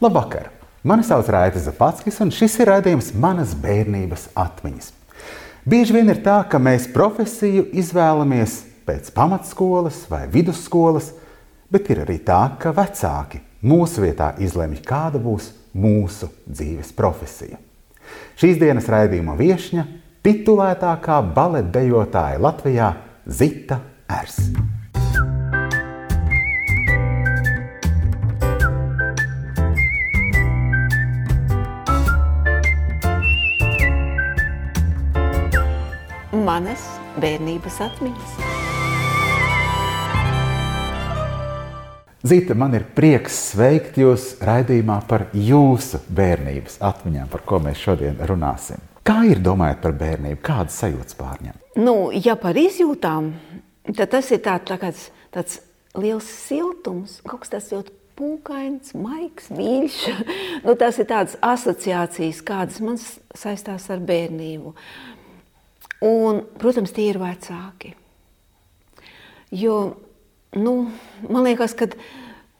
Labvakar! Mani sauc Raita Zapatskis, un šis ir raidījums Manas bērnības atmiņas. Bieži vien ir tā, ka mēs profesiju izvēlamies pēc pamatskolas vai vidusskolas, bet ir arī tā, ka vecāki mūsu vietā izlemj, kāda būs mūsu dzīves profesija. Šīs dienas raidījuma viesņa - titulētākā baletdejotāja Latvijā Zita Ers. Manas bērnības atmiņas. Zita, man ir prieks sveikt jūs raidījumā par jūsu bērnības atmiņām, par ko mēs šodien runāsim. Kā ir domājot par bērnību, kādas sajūtas pārņem? Nu, ja par izjūtām, tad tas ir tā, tā kāds, tāds liels siltums, kaut kas tāds ļoti pūkains, maigs, mīļš. nu, tas ir tādas asociācijas, kādas man saistās ar bērnību. Un, protams, tie ir vecāki. Jo, nu, man liekas, ka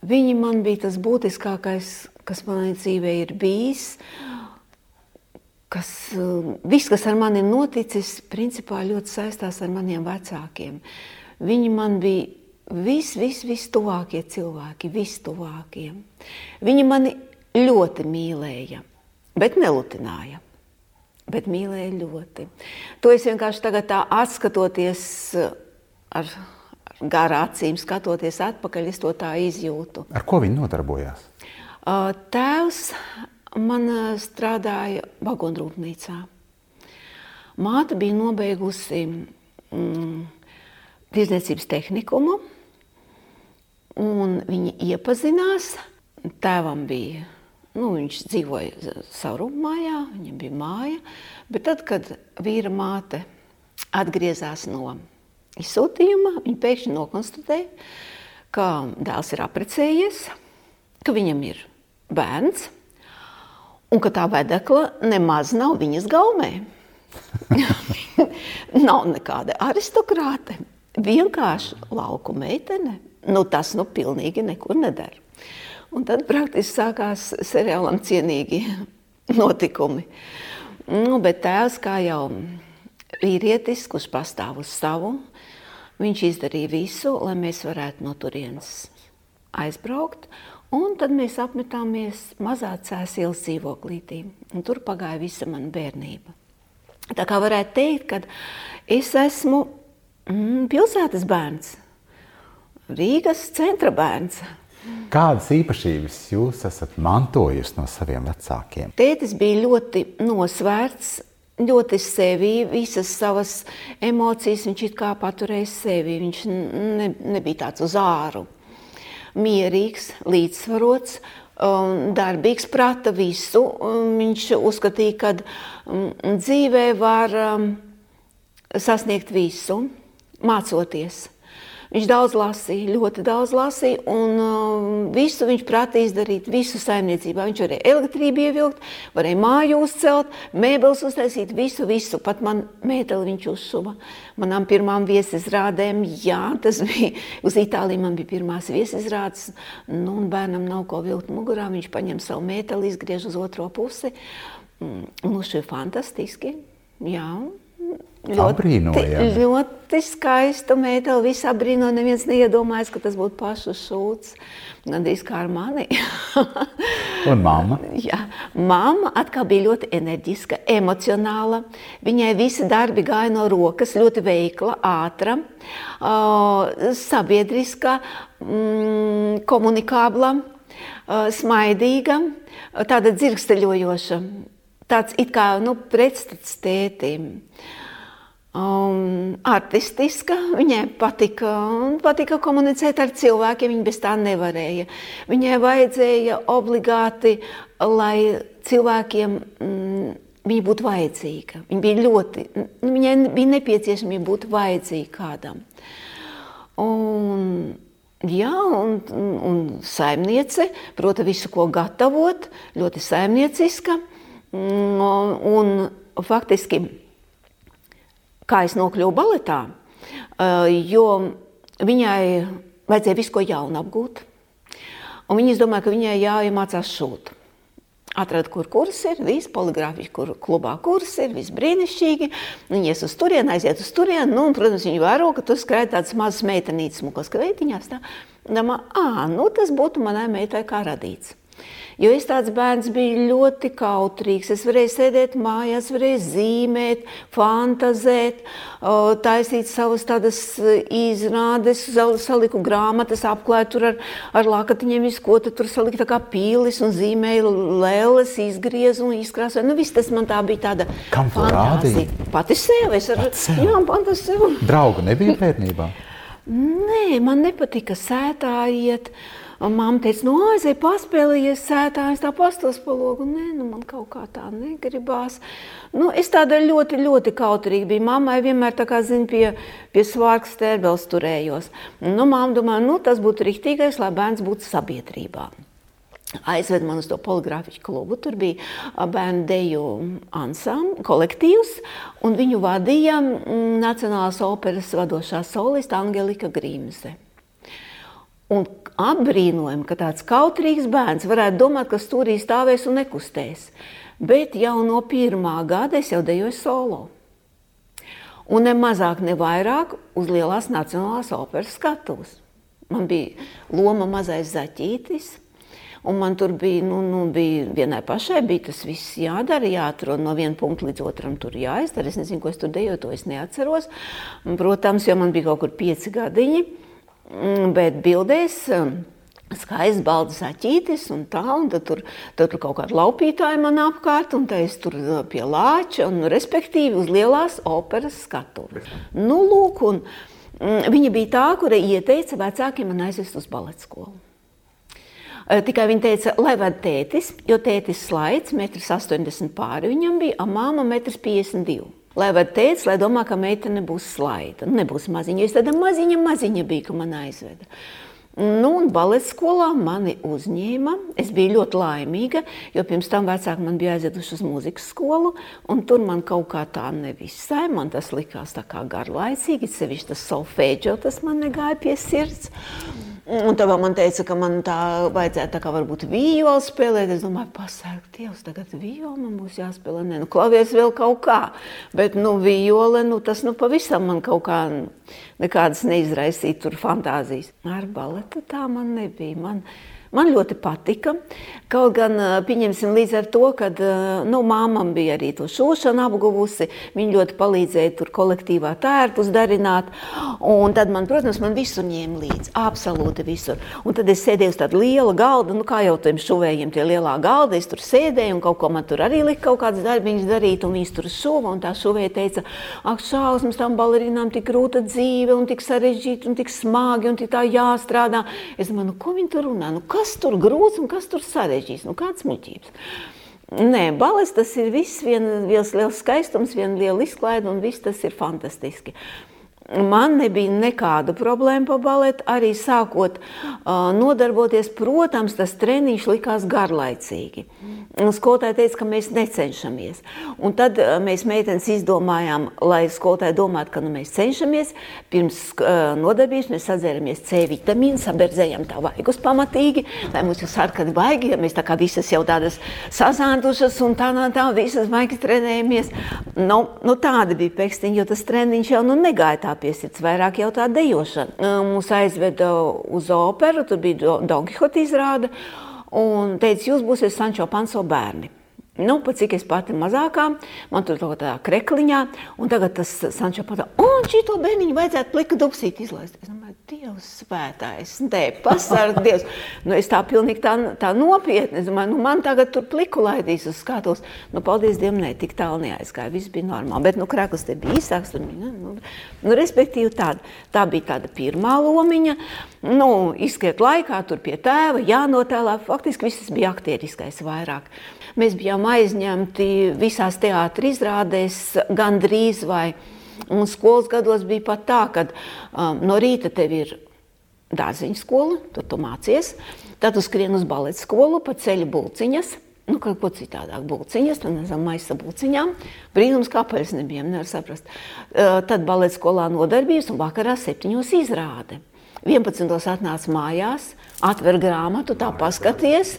viņi man bija tas būtiskākais, kas manā dzīvē ir bijis. Kas, viss, kas ar mani ir noticis, principā ļoti saistās ar maniem vecākiem. Viņi man bija vis, vis, vis tuvākie cilvēki, vistuvākie. Viņi mani ļoti mīlēja, bet nelutināja bet mīlēja ļoti. To es vienkārši tagad tā atskatoties ar, ar garā acīm, skatoties atpakaļ, es to tā izjūtu. Ar ko viņi nodarbojās? Tēvs man strādāja vagonrūpnīcā. Māte bija nobeigusi mm, tirdzniecības tehnikumu, un viņi iepazinās. Tēvam bija Nu, viņš dzīvoja savā mājā, viņam bija māja. Bet tad, kad vīra māte atgriezās no izsūtījuma, viņa pēkšņi nokonstatēja, ka dēls ir apprecējies, ka viņam ir bērns un ka tā vedekla nemaz nav viņas gaumē. nav nekāda aristokrāte, vienkārši lauku meitene. Nu, tas nu pilnīgi nekur nedara. Un tad praktiski sākās seriālam cienīgi notikumi. Nu, bet tēvs, kā jau vīrietis, kurš pastāv uz savu, viņš izdarīja visu, lai mēs varētu no turienes aizbraukt. Un tad mēs apmetāmies mazā cēsīlas dzīvoklītī. Un tur pagāja visa mana bērnība. Tā kā varētu teikt, ka es esmu mm, pilsētas bērns, Rīgas centra bērns. Kādas īpašības jūs esat mantojusi no saviem vecākiem? Tētis bija ļoti nosvērts, ļoti sevi, visas savas emocijas viņš it kā paturēja sevi. Viņš ne, nebija tāds uz āru. Mierīgs, līdzsvarots, um, darbīgs, prata visu. Um, viņš uzskatīja, ka um, dzīvē var sasniegt visu, mācoties. Viņš daudz lasīja, ļoti daudz lasīja, un uh, visu viņš prātīja izdarīt, visu saimniecībā. Viņš varēja elektrību ievilkt, varēja māju uzcelt, mēbeles uztaisīt, visu, visu. Pat man mēteli viņš uzšuva. Manām pirmām viesizrādēm, jā, tas bija uz Itāliju, man bija pirmās viesizrādes, nu, un bērnam nav ko vilkt mugurā, viņš paņem savu mēteli, izgriež uz otro pusi. Nu, šī fantastiski, jā. Ļoti, ļoti skaista meitene. Visi apbrīno. Neviens neiedomājas, ka tas būtu pašs šūts. Gan drīz kā ar mani. Un mamma? Jā, mamma atkal bija ļoti enerģiska, emocionāla. Viņai visi darbi gāja no rokas, ļoti veikla, ātra, sabiedriska, mm, komunikābla, smaidīga, tāda dzirksteļojoša. Tāds it kā nu, pretstats tētim. Uh, um, artistiska. Viņai patika, patika komunicēt ar cilvēkiem, viņa bez tā nevarēja. Viņai vajadzēja obligāti, lai cilvēkiem mm, viņa būtu vajadzīga. Viņa bija ļoti, viņai bija nepieciešama būt vajadzīga kādam. Un, Jā, un, un saimniece, protams, visu, ko gatavot, ļoti saimnieciska. Un, un faktiski kā es nokļuvu baletā, jo viņai vajadzēja visu ko jaunu apgūt. Un viņa izdomāja, ka viņai jāiemācās šūt. Atrada, kur kurs ir, viss poligrāfiski, kur klubā kurs ir, viss brīnišķīgi. Viņi ies uz turieni, aiziet uz turieni. Nu, un, protams, viņi vēro, ka tur skraida tādas mazas meitenītes, smukos kreitiņās. Tā. Domā, ā, nu tas būtu manai meitai kā radīts. Jo es tāds bērns biju ļoti kautrīgs. Es varēju sēdēt mājās, varēju zīmēt, fantazēt, taisīt savas tādas e, izrādes, saliku grāmatas, apklāju tur ar, ar lakatiņiem visu, ko tur saliku tā kā pīlis un zīmēju lēles, izgriezu un izkrāsoju. Nu, viss tas man tā bija tāda Kam tu rādīji? Pati sev. Es ar, Pati sev? jā, pati sev. Draugu nebija bērnībā. Nē, man nepatika sētā iet. Un Māma teica, no aizej, paspēlējies sētā, es tā pastos pa logu. Nē, nu man kaut kā tā negribās. Nu, es tāda ļoti, ļoti kautrīga biju. Mammai vienmēr tā kā, zin, pie, pie svārks stērbels turējos. Nu, mamma domāja, nu, tas būtu riktīgais, lai bērns būtu sabiedrībā. Aizved man uz to poligrāfisku klubu. Tur bija bērnu deju ansamblis, kolektīvs, un viņu vadīja mm, Nacionālās operas vadošā soliste Angelika Grīmse. Un apbrīnojami, ka tāds kautrīgs bērns varētu domāt, ka stūrī stāvēs un nekustēs. Bet jau no pirmā gada es jau dejoju solo. Un ne mazāk, ne vairāk uz lielās nacionālās operas skatuves. Man bija loma mazais zaķītis, un man tur bija, nu, nu, bija vienai pašai, bija tas viss jādara, jāatrod no viena punkta līdz otram tur jāizdara. Es nezinu, ko es tur dejoju, to es neatceros. Protams, jo man bija kaut kur pieci gadiņi. Mm, Bet bildēs um, skaists balts zaķītis un tā, un tad tur, tad tur kaut kāda laupītāja man apkārt, un tā es tur uh, pie lāča, un respektīvi uz lielās operas skatuves. Nu, lūk, un mm, viņa bija tā, kura ieteica vecākiem man aizvest uz baleta skolu. Eh, Tikai viņa teica, lai ved tētis, jo tētis slaids, 1,80 m pāri viņam bija, a māma 1,52 m. Lai ved tētis, lai domā, ka meitene būs slaida, nu, nebūs maziņa. Es tāda maziņa, maziņa biju, ka man aizveda. Nu, un baleta skolā mani uzņēma. Es biju ļoti laimīga, jo pirms tam vecāki man bija aizveduši uz mūzikas skolu, un tur man kaut kā tā nevisai. Man tas likās tā kā garlaicīgi, sevišķi tas solfēģo, tas man negāja pie sirds. Un tā man teica, ka man tā vajadzētu tā kā varbūt vijoli spēlēt. Es domāju, pasarg, Dievs, tagad vijoli man būs jāspēlē. Nē, nu, klavies vēl kaut kā. Bet, nu, vijole, nu, tas, nu, pavisam man kaut kā nekādas neizraisīja tur fantāzijas. Ar baletu tā man nebija. Man, Man ļoti patika. Kaut gan, ā, pieņemsim, līdz ar to, ka nu, māmam bija arī to šūšanu apguvusi. Viņa ļoti palīdzēja tur kolektīvā tērpus darināt. Un tad man, protams, man visur ņēma līdzi. Absolūti visur. Un tad es sēdēju uz tāda liela galda, nu kā jau tiem šuvējiem tie lielā galda. Es tur sēdēju un kaut ko man tur arī lika kaut kāds darbiņš darīt. Un viņas tur šuva un tā šuvēja teica, ak, šausmas tam balerinām tik grūta dzīve un tik sarežģīta un tik smagi un tik tā jāstrādā. Es domāju, nu, ko viņi tur runā? Nu, kas tur grūts un kas tur sarežģīts? Nu, kāds muļķības? Nē, balets tas ir viss, viens, liels skaistums, viena liela izklaide un viss tas ir fantastiski. Man nebija nekāda problēma pa baletu, arī sākot uh, nodarboties. Protams, tas treniņš likās garlaicīgi. Skolotāja teica, ka mēs necenšamies. Un tad uh, mēs meitenes izdomājām, lai skolotāji domātu, ka nu, mēs cenšamies. Pirms uh, nodarbības mēs sadzēramies C vitamīnu, saberdzējām tā vaigus pamatīgi, lai mums ir sarkani vaigi, ja mēs tā kā visas jau tādas sazāndušas un tā, tā, tā visas vaigas trenējamies. Nu, nu, tāda bija pēkstiņa, jo tas treniņš jau nu, negāja tā pie sirds, vairāk jau tā dejošana. Mūs aizveda uz operu, tur bija Do- Don Quixote izrāde, un teica, jūs būsiet Sančo Panso bērni. Nu, pat cik es pati mazākā, man tur kaut kādā krekliņā, un tagad tas Sančo pateica, un šito bērniņu vajadzētu plika dupsīt izlaist. Es domāju, Dievs svētājs, nē, pasarg Dievs. Nu, es tā pilnīgi tā, tā nopietni, es domāju, nu, man tagad tur pliku laidīs uz skatos. Nu, paldies Dievam, nē, tik tālu neaizgāja, viss bija normāli. Bet, nu, krekls te bija īsāks, tur bija, nu, nu, respektīvi tāda, tā bija tāda pirmā lomiņa. Nu, izskriet laikā tur pie tēva, jānotēlā, faktiski viss bija aktieriskais vairāk. Mēs bijām aizņemti visās teātris izrādēs, gandrīz vai. Un skolas gados bija pat tā, ka um, no rīta tev ir dārziņa skola, tur tu mācies, tad tu skrien uz baleta skolu, pa ceļu bulciņas. Nu, kaut ko citādāk, būciņas, tad nezinu, maisa būciņām. Brīnums, kāpēc nebijām, nevar saprast. Uh, tad baleta skolā nodarbības un vakarā septiņos izrāde. 11. atnāca mājās, atver grāmatu, tā paskaties.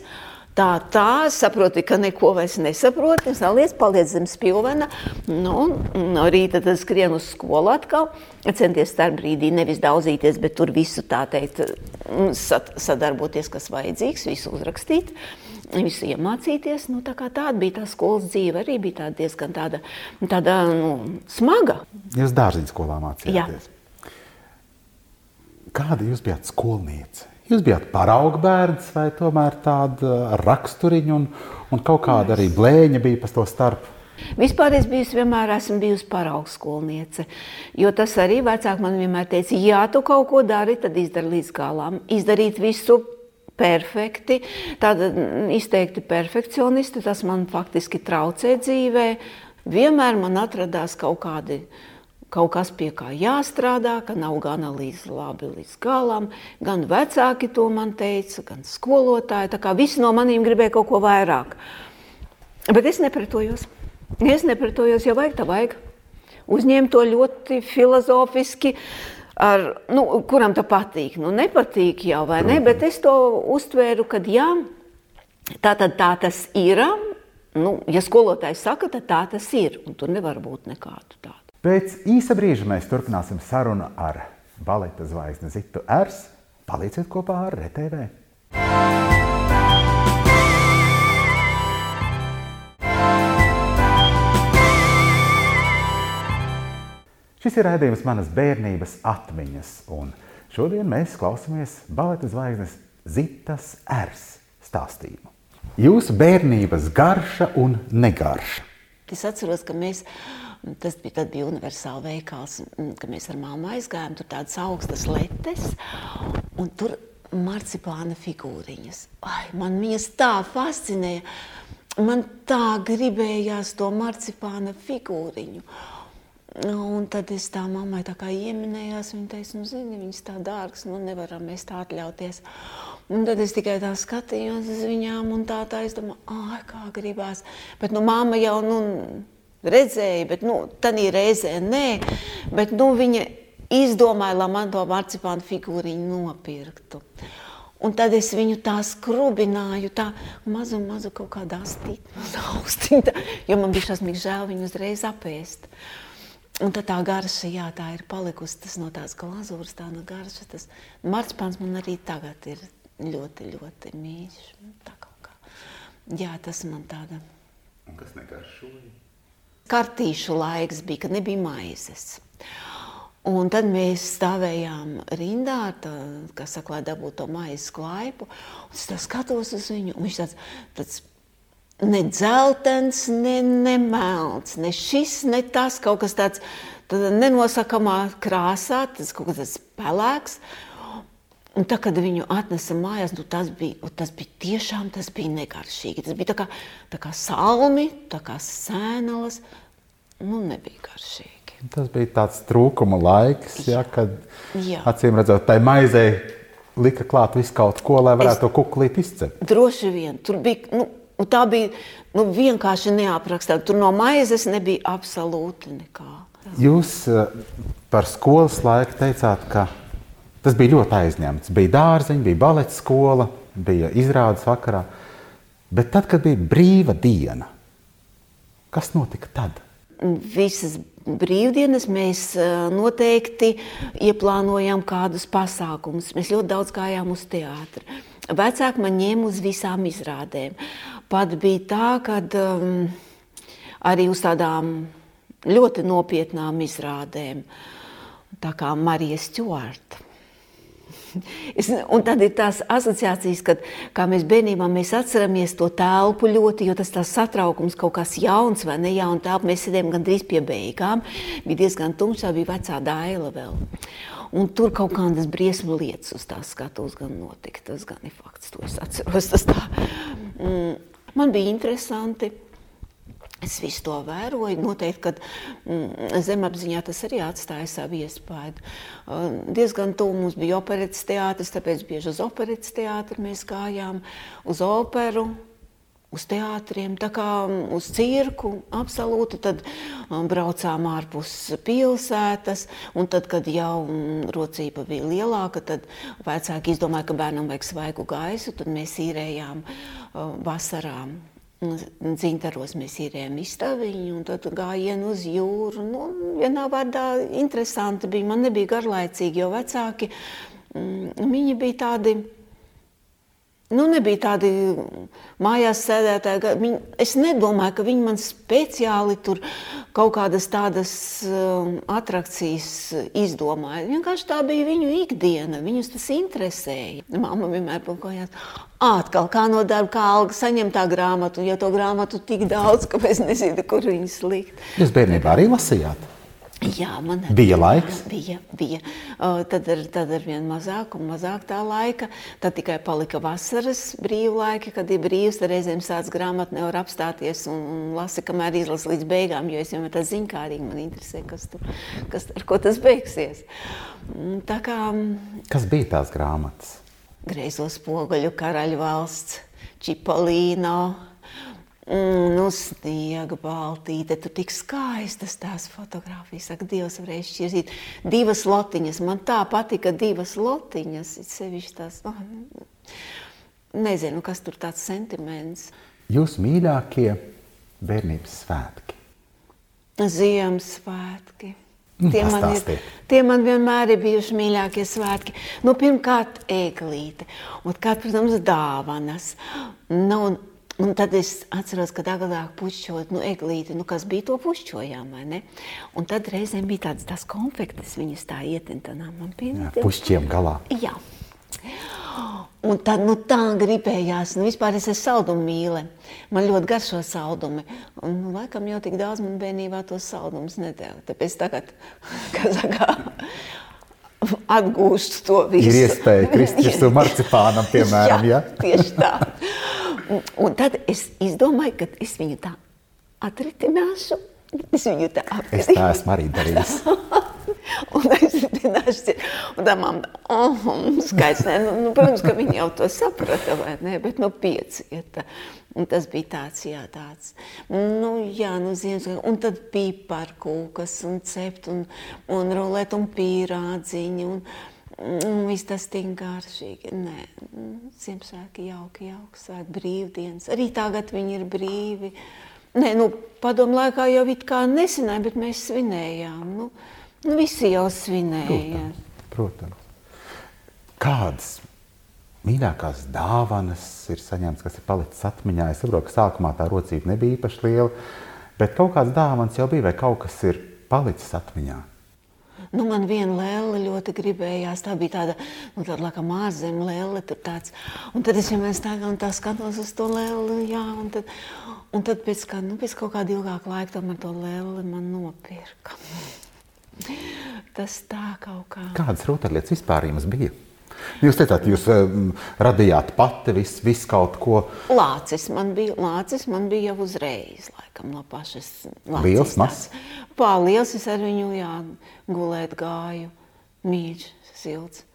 Tā, tā saproti, ka neko vairs nesaproti. Es neliec, paliec zem spilvena. Nu, no rīta tad skrien uz skolu atkal. Centies starp brīdī nevis daudzīties, bet tur visu tā teikt, sadarboties, kas vajadzīgs, visu uzrakstīt. Visu iemācīties. Nu, tā tāda bija tā skolas dzīve. Arī bija tā diezgan tāda, tāda nu, smaga. Jūs dārziņu skolā mācījāties? Jā. Kāda jūs bijat skolniece? Jūs bijāt parauga bērns vai tomēr tāda raksturiņa un, un kaut kāda arī blēņa bija pa to starp? Vispār es biju, vienmēr esmu bijusi paraugs skolniece, jo tas arī vecāki man vienmēr teica, ja tu kaut ko dari, tad izdari līdz galam, izdarīt visu perfekti, tāda izteikti perfekcionisti, tas man faktiski traucē dzīvē. Vienmēr man atradās kaut kādi kaut kas pie kā jāstrādā, ka nav gana līdz labi līdz galam. Gan vecāki to man teica, gan skolotāji. Tā kā visi no maniem gribēja kaut ko vairāk. Bet es nepretojos. Es nepretojos, ja vajag, tā vajag. Uzņēmu to ļoti filozofiski. Ar, nu, kuram tā patīk? Nu, nepatīk jau, vai ne? Bet es to uztvēru, ka jā, tā tad tā tas ir. Nu, ja skolotājs saka, tad tā tas ir. Un tur nevar būt nekādu tādu. Pēc īsa brīža mēs turpināsim sarunu ar baleta zvaigzni Zitu Ers. Palieciet kopā ar RTV. Šis ir raidījums manas bērnības atmiņas, un šodien mēs klausāmies baleta zvaigznes Zitas Ers stāstījumu. Jūsu bērnības garša un negarša. Es atceros, ka mēs Tas bija, bija universāls veikals, kad mēs ar māmu aizgājām. Tur tādas augstas letes, un tur marcipāna figūriņas. Ai, man viņas tā fascinēja. Man tā gribējās to marcipāna figūriņu. Un tad es tā mammai tā kā ieminējos, viņa teica, nu, zini, viņas tā dārgas, nu, nevaram mēs tā atļauties. Un tad es tikai tā skatījos uz viņām un tā tā, es domāju, ah, kā gribās. Bet, nu, mamma jau, nu, redzēju, bet nu, tādā reizē nē. Bet, nu, viņa izdomāja, lai man to marcipānu figūriņu nopirktu. Un tad es viņu tā skrubināju, tā mazu, mazu kaut kādā austiņā, jo man bija šausmīgi žēl viņu uzreiz apēst. Un tā garša, jā, tā ir palikusi tas no tās glazūras, tā no garša. Tas marcipāns man arī tagad ir ļoti, ļoti mīļš. Tā kā, jā, tas man tāda. Un kas negaršoja? kartīšu laiks bija, kad nebija maizes. Un tad mēs stāvējām rindā, tā, kas saka, lai dabūtu to maizes klaipu. Es skatos uz viņu, un viņš tāds, tāds ne dzeltens, ne, ne melns, ne šis, ne tas, kaut kas tāds nenosakamā krāsā, tas kaut kas tāds pelēks. Un tā, kad viņu atnesa mājās, nu, tas, bija, tas bija tiešām tas bija negaršīgi. Tas bija tā kā, tā kā salmi, tā kā sēnelas. Nu, nebija garšīgi. Tas bija tāds trūkuma laiks, ja, kad Jā. acīm redzot, tai maizei lika klāt visu kaut ko, lai varētu es, to kuklīt izcept. Droši vien. Tur bija, nu, tā bija nu, vienkārši neaprakstāta. Tur no maizes nebija absolūti nekā. Jūs eh, par skolas laiku teicāt, ka Tas bija ļoti aizņemts. Bija dārziņš, bija baleta skola, bija izrādes vakarā. Bet tad, kad bija brīva diena, kas notika tad? Visas brīvdienas mēs noteikti ieplānojām kādus pasākumus. Mēs ļoti daudz gājām uz teātri. Vecāki man ņēma uz visām izrādēm. Pat bija tā, ka um, arī uz tādām ļoti nopietnām izrādēm, tā kā Marija Stjorta. Es, un tad ir tās asociācijas, kad mēs bērnībā mēs atceramies to telpu ļoti, jo tas tas satraukums kaut kas jauns vai ne jauns telpa. Mēs sēdējām gandrīz pie beigām, bija diezgan tumšā, bija vecā daila vēl. Un tur kaut kādas briesmu lietas uz tās skatuves gan notika. Tas gan ir fakts, to es atceros. Tas tā. Mm, man bija interesanti. Es visu to vēroju. Noteikti, ka mm, zemapziņā tas arī atstāja savu iespaidu. Uh, diezgan tuvu mums bija operas teātris, tāpēc bieži uz operas teātri mēs gājām, uz operu. Uz teātriem, tā kā uz cirku, absolūti. Tad um, braucām ārpus pilsētas, tad, kad jau um, rocība bija lielāka, tad vecāki izdomāja, ka bērnam vajag svaigu gaisu, tad mēs īrējām vasarām. Zintaros mēs īrējām izstāviņu, un tad gājienu uz jūru. Nu, vienā vārdā interesanti bija. Man nebija garlaicīgi, jo vecāki, mm, viņi bija tādi Nu, nebija tādi mājās sēdētāji. Viņi, es nedomāju, ka viņi man speciāli tur kaut kādas tādas uh, attrakcijas izdomāja. Vienkārši tā bija viņu ikdiena. Viņus tas interesēja. Māma vienmēr pakājās. Atkal kā no darba, kā alga saņem tā grāmatu, ja to grāmatu tik daudz, ka es nezinu, kur viņas likt. Jūs bērnībā arī lasījāt? Jā, man bija laiks. Bija, bija. Uh, tad, ir, tad ir vien mazāk un mazāk tā laika. Tad tikai palika vasaras brīvlaika, kad ir brīvs. Reizēm sāc grāmatu, nevar apstāties un, un lasi, kamēr izlasi līdz beigām, jo es vienmēr tā ziņkārīgi man interesē, kas tur, kas, ar ko tas beigsies. Tā kā... Kas bija tās grāmatas? Greizo spoguļu karaļu valsts, Čipolino, Mm, nu, sniega baltīte, tur tik skaistas tās fotogrāfijas. Ak, Dievs varēja šķirzīt divas lotiņas. Man tā patika divas lotiņas, sevišķi tās, oh, nezinu, kas tur tāds sentiments. Jūs mīļākie bērnības svētki? Ziemassvētki. Nu, tie, man ir, tie man vienmēr ir bijuši mīļākie svētki. Nu, pirmkārt, eglīte, un, kā, protams, dāvanas. Nu, Un tad es atceros, ka agrāk pušķot, nu, eglīti, nu, kas bija to pušķojām, vai ne? Un tad reizēm bija tādas tās konfektes, viņas tā ietintanām man pienāca. Pušķiem galā. Jā. Un tad, nu, tā gribējās, nu, vispār es esmu saldumu mīle. Man ļoti garšo saldumi. Un, nu, laikam jau tik daudz man bērnībā tos saldumus nedēļ. Tāpēc tagad, kā saka, atgūstu to visu. Ir iespēja kristies uz marcipānam, piemēram, jā? Ja? Tieši tā. Un tad es izdomāju, ka es viņu tā atritināšu. Es viņu tā apgādāju. Es tā esmu arī darījis. un. Un tā mamma, oh, skaidrs, ne, nu, nu, protams, ka viņi jau to saprata, vai ne, bet no piecieta. Un tas bija tāds, jā, tāds. Nu, jā, nu, ziemas, un tad piparkūkas un cept un, un rulēt un pīrādziņi un, Un viss tas tik garšīgi. Nē, Ziemassvētki jauki, jauki, svētki brīvdienas. Arī tagad viņi ir brīvi. Nē, nu, padomu laikā jau it kā nesināja, bet mēs svinējām. Nu, nu visi jau svinēja. Protams, protams. Kādas mīļākās dāvanas ir saņemtas, kas ir palicis atmiņā? Es saprotu, ka sākumā tā rocība nebija īpaši liela, bet kaut kādas dāvanas jau bija vai kaut kas ir palicis atmiņā. Nu, man viena lēle ļoti gribējās. Tā bija tāda, nu, tāda kā māzema lēle. Un tad es vienmēr stāvu un tā skatos uz to lēli. Jā, un tad, un tad pēc, kā, nu, pēc kaut kāda ilgāka laika tomēr to lēli man nopirka. Tas tā kaut kā. Kādas rotaļlietas vispār jums bija? Jūs teicāt, jūs um, radījāt pati visu, visu kaut ko. Lācis man bija, lācis man bija jau uzreiz, laikam, no pašas lācis. Liels, mazs? Pārliels, es ar viņu, jā, gulēt gāju, mīļš, silts.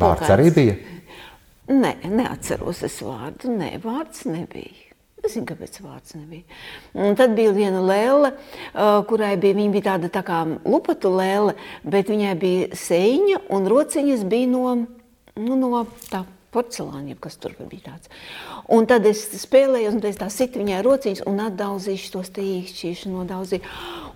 Vārds arī bija? Nē, neatceros es vārdu, nē, vārds nebija. Es zinu, kāpēc vārds nebija. Un tad bija viena lēle, uh, kurai bija, bija tāda tā kā lupatu lēle, bet viņai bija sēņa un rociņas bija no nu, no tā porcelāna, kas tur bija tāds. Un tad es spēlēju, un es tā situ viņai rociņas un atdauzīšu tos īkšķīšu nodauzīju.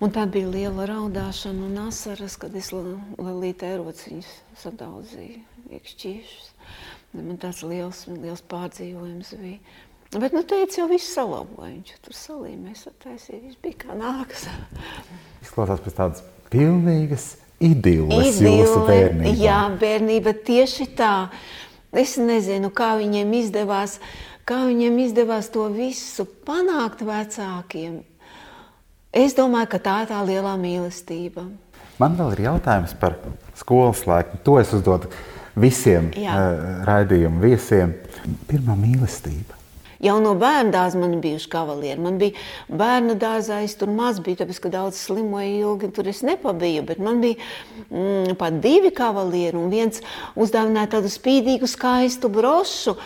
Un tā bija liela raudāšana un asaras, kad es lelītē rociņas sadauzīju īkšķīšus. Man tāds liels, liels pārdzīvojums bija. Bet, nu, teica, jau viss salaboja. Viņš tur salīmēs, attaisīja, viss bija kā nākas. Izklausās pēc tādas pilnīgas idilles jūsu bērnībā. Jā, bērnība tieši tā. Es nezinu, kā viņiem izdevās, kā viņiem izdevās to visu panākt vecākiem. Es domāju, ka tā ir tā lielā mīlestība. Man vēl ir jautājums par skolas laiku. To es uzdodu visiem uh, raidījumu viesiem. Pirmā mīlestība. Jau no bērna dārza man bija kavalieri. Man bija bērnu dārzā, es tur maz biju, tāpēc, ka daudz slimoju ilgi, tur es nepabiju. Bet man bija mm, pat divi kavalieri, un viens uzdāvināja tādu spīdīgu, skaistu brošu.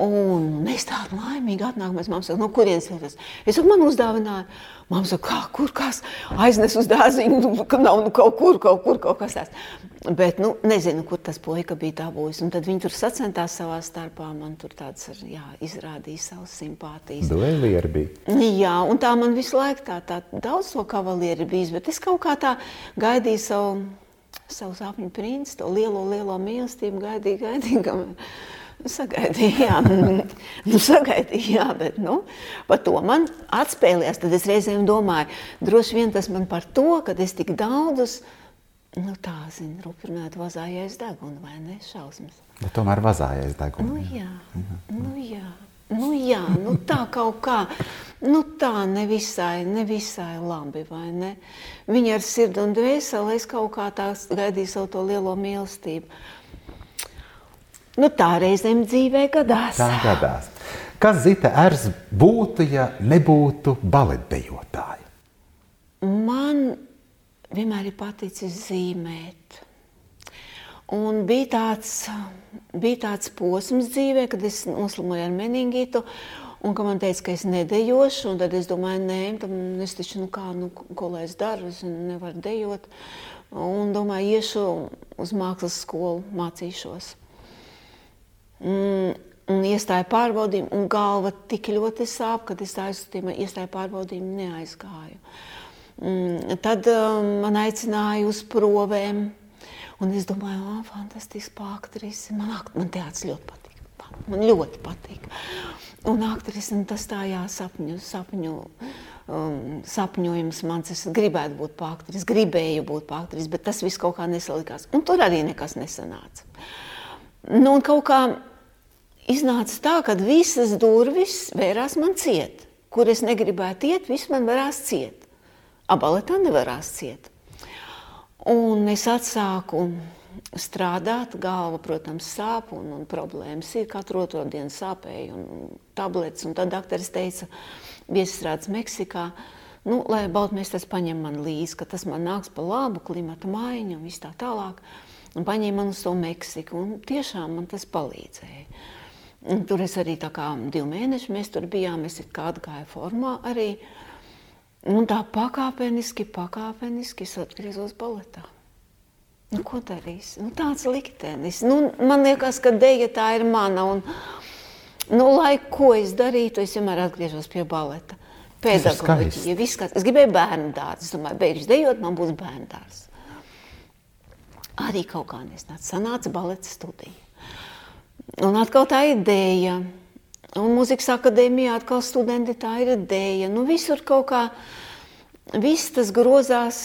Un mēs tādu laimīgi atnākam, mēs mamma saka, no kurienes tas? Es saku, man uzdāvināja. Māma saka, kā, kur kas aiznes uz dārziņu, nu, ka nav nu, kaut kur, kaut kur, kaut kas tāds. Bet, nu, nezinu, kur tas puika bija dabūjis. Un tad viņi tur sacentās savā starpā. Man tur tāds, jā, izrādīja savas simpātijas. Duelieri bija. Jā, un tā man visu laiku tā, tā daudz to kavalieri bijis, bet es kaut kā tā gaidīju savu, savu sapņu princi, to lielo, lielo mīlestību, gaidīju, gaidīju. Nu, sagaidīju, jā, nu, sagaidīju, jā, bet nu, par to man atspēlējās. Tad es reizēm domāju, droši vien tas man par to, ka es tik daudzus, nu tā, zinu, rupinētu vazājais degunu, vai ne, šausmas. Bet tomēr vazājais degunu. Nu jā, nu jā, nu jā, nu tā kaut kā, nu tā nevisai, nevisai labi, vai ne? Viņi ar sirdi un dvēseli, es kaut kā tā gaidīju savu to lielo mīlestību. Nu, tā reizēm dzīvē gadās. Tā gadās. Kas Zita Ers būtu, ja nebūtu baletdejotāja? Man vienmēr ir paticis zīmēt. Un bija tāds, bija tāds posms dzīvē, kad es noslimoju ar meningitu, un ka man teica, ka es nedejošu, un tad es domāju, nē, tam es taču, nu kā, nu, ko lai es daru, es nevaru dejot, un domāju, iešu uz mākslas skolu, mācīšos. Mm, un iestāja pārbaudījumu, un galva tik ļoti sāp, kad es aizsūtīju, iestāju pārbaudījumu neaizgāju. Mm, tad um, man aicināja uz provēm, un es domāju, oh, fantastisks aktrise. Man, man teātris ļoti patīk. Man ļoti patīk. Un aktrise tas tā jā, sapņu, sapņu, um, sapņojums mans. Es gribētu būt par aktris, gribēju būt par aktris, bet tas viss kaut kā nesalikās. Un tur arī nekas nesanāca. Nu, un kaut kā iznāca tā, ka visas durvis vērās man ciet. Kur es negribētu iet, viss man varās ciet. Abaletā nevarās ciet. Un es atsāku strādāt, galva, protams, sāp un, un problēmas ir. Katru otro dienu sāpēja un tabletes. Un tad dakteris teica, viesstrādes Meksikā, nu, lai Baltmēsters paņem man līdzi, ka tas man nāks pa labu, klimata maiņu un viss tā tālāk un paņēma man uz to Meksiku. Un tiešām man tas palīdzēja. Un tur es arī tā kā divi mēneši mēs tur bijām, es kā atgāju formā arī. Un tā pakāpeniski, pakāpeniski es atgriezos baletā. Nu, ko darīs? Nu, tāds liktenis. Nu, man liekas, ka deja tā ir mana. Un, nu, lai ko es darītu, es vienmēr atgriežos pie baleta. Pedagoģija, viss kāds. Es gribēju bērnu dārzu. Es domāju, beigšu dejot, man būs bērnu dārsts arī kaut kā nesnāca. Sanāca baleta studija. Un atkal tā ideja. Un mūzikas akadēmijā atkal studenti tā ir ideja. Nu, visur kaut kā, viss tas grozās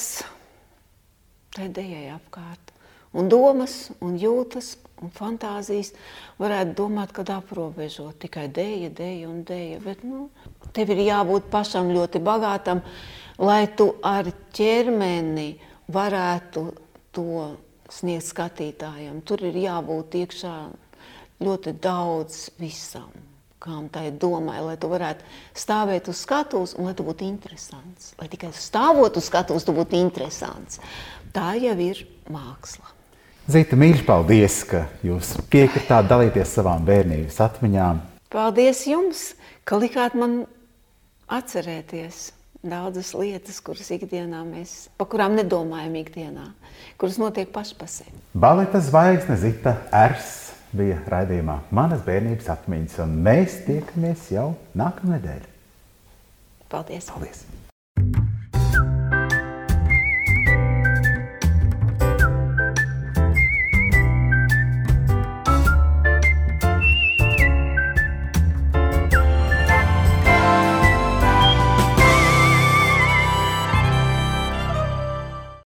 tai idejai apkārt. Un domas, un jūtas, un fantāzijas varētu domāt, kad aprobežot tikai dēļa, dēļa un dēļa. Bet nu, tev ir jābūt pašam ļoti bagātam, lai tu ar ķermeni varētu to sniegt skatītājiem. Tur ir jābūt iekšā ļoti daudz visam, kām tā ir domai, lai tu varētu stāvēt uz skatuves un lai tu būtu interesants. Lai tikai stāvot uz skatuves, tu būtu interesants. Tā jau ir māksla. Zita, mīļš, paldies, ka jūs piekritāt dalīties savām bērnības atmiņām. Paldies jums, ka likāt man atcerēties daudzas lietas, kuras ikdienā mēs, pa kurām nedomājam ikdienā, kuras notiek paši pa sevi. Baleta zvaigzne Zita Ers bija raidījumā Manas bērnības atmiņas, un mēs tiekamies jau nākamnedēļ. Paldies! Paldies.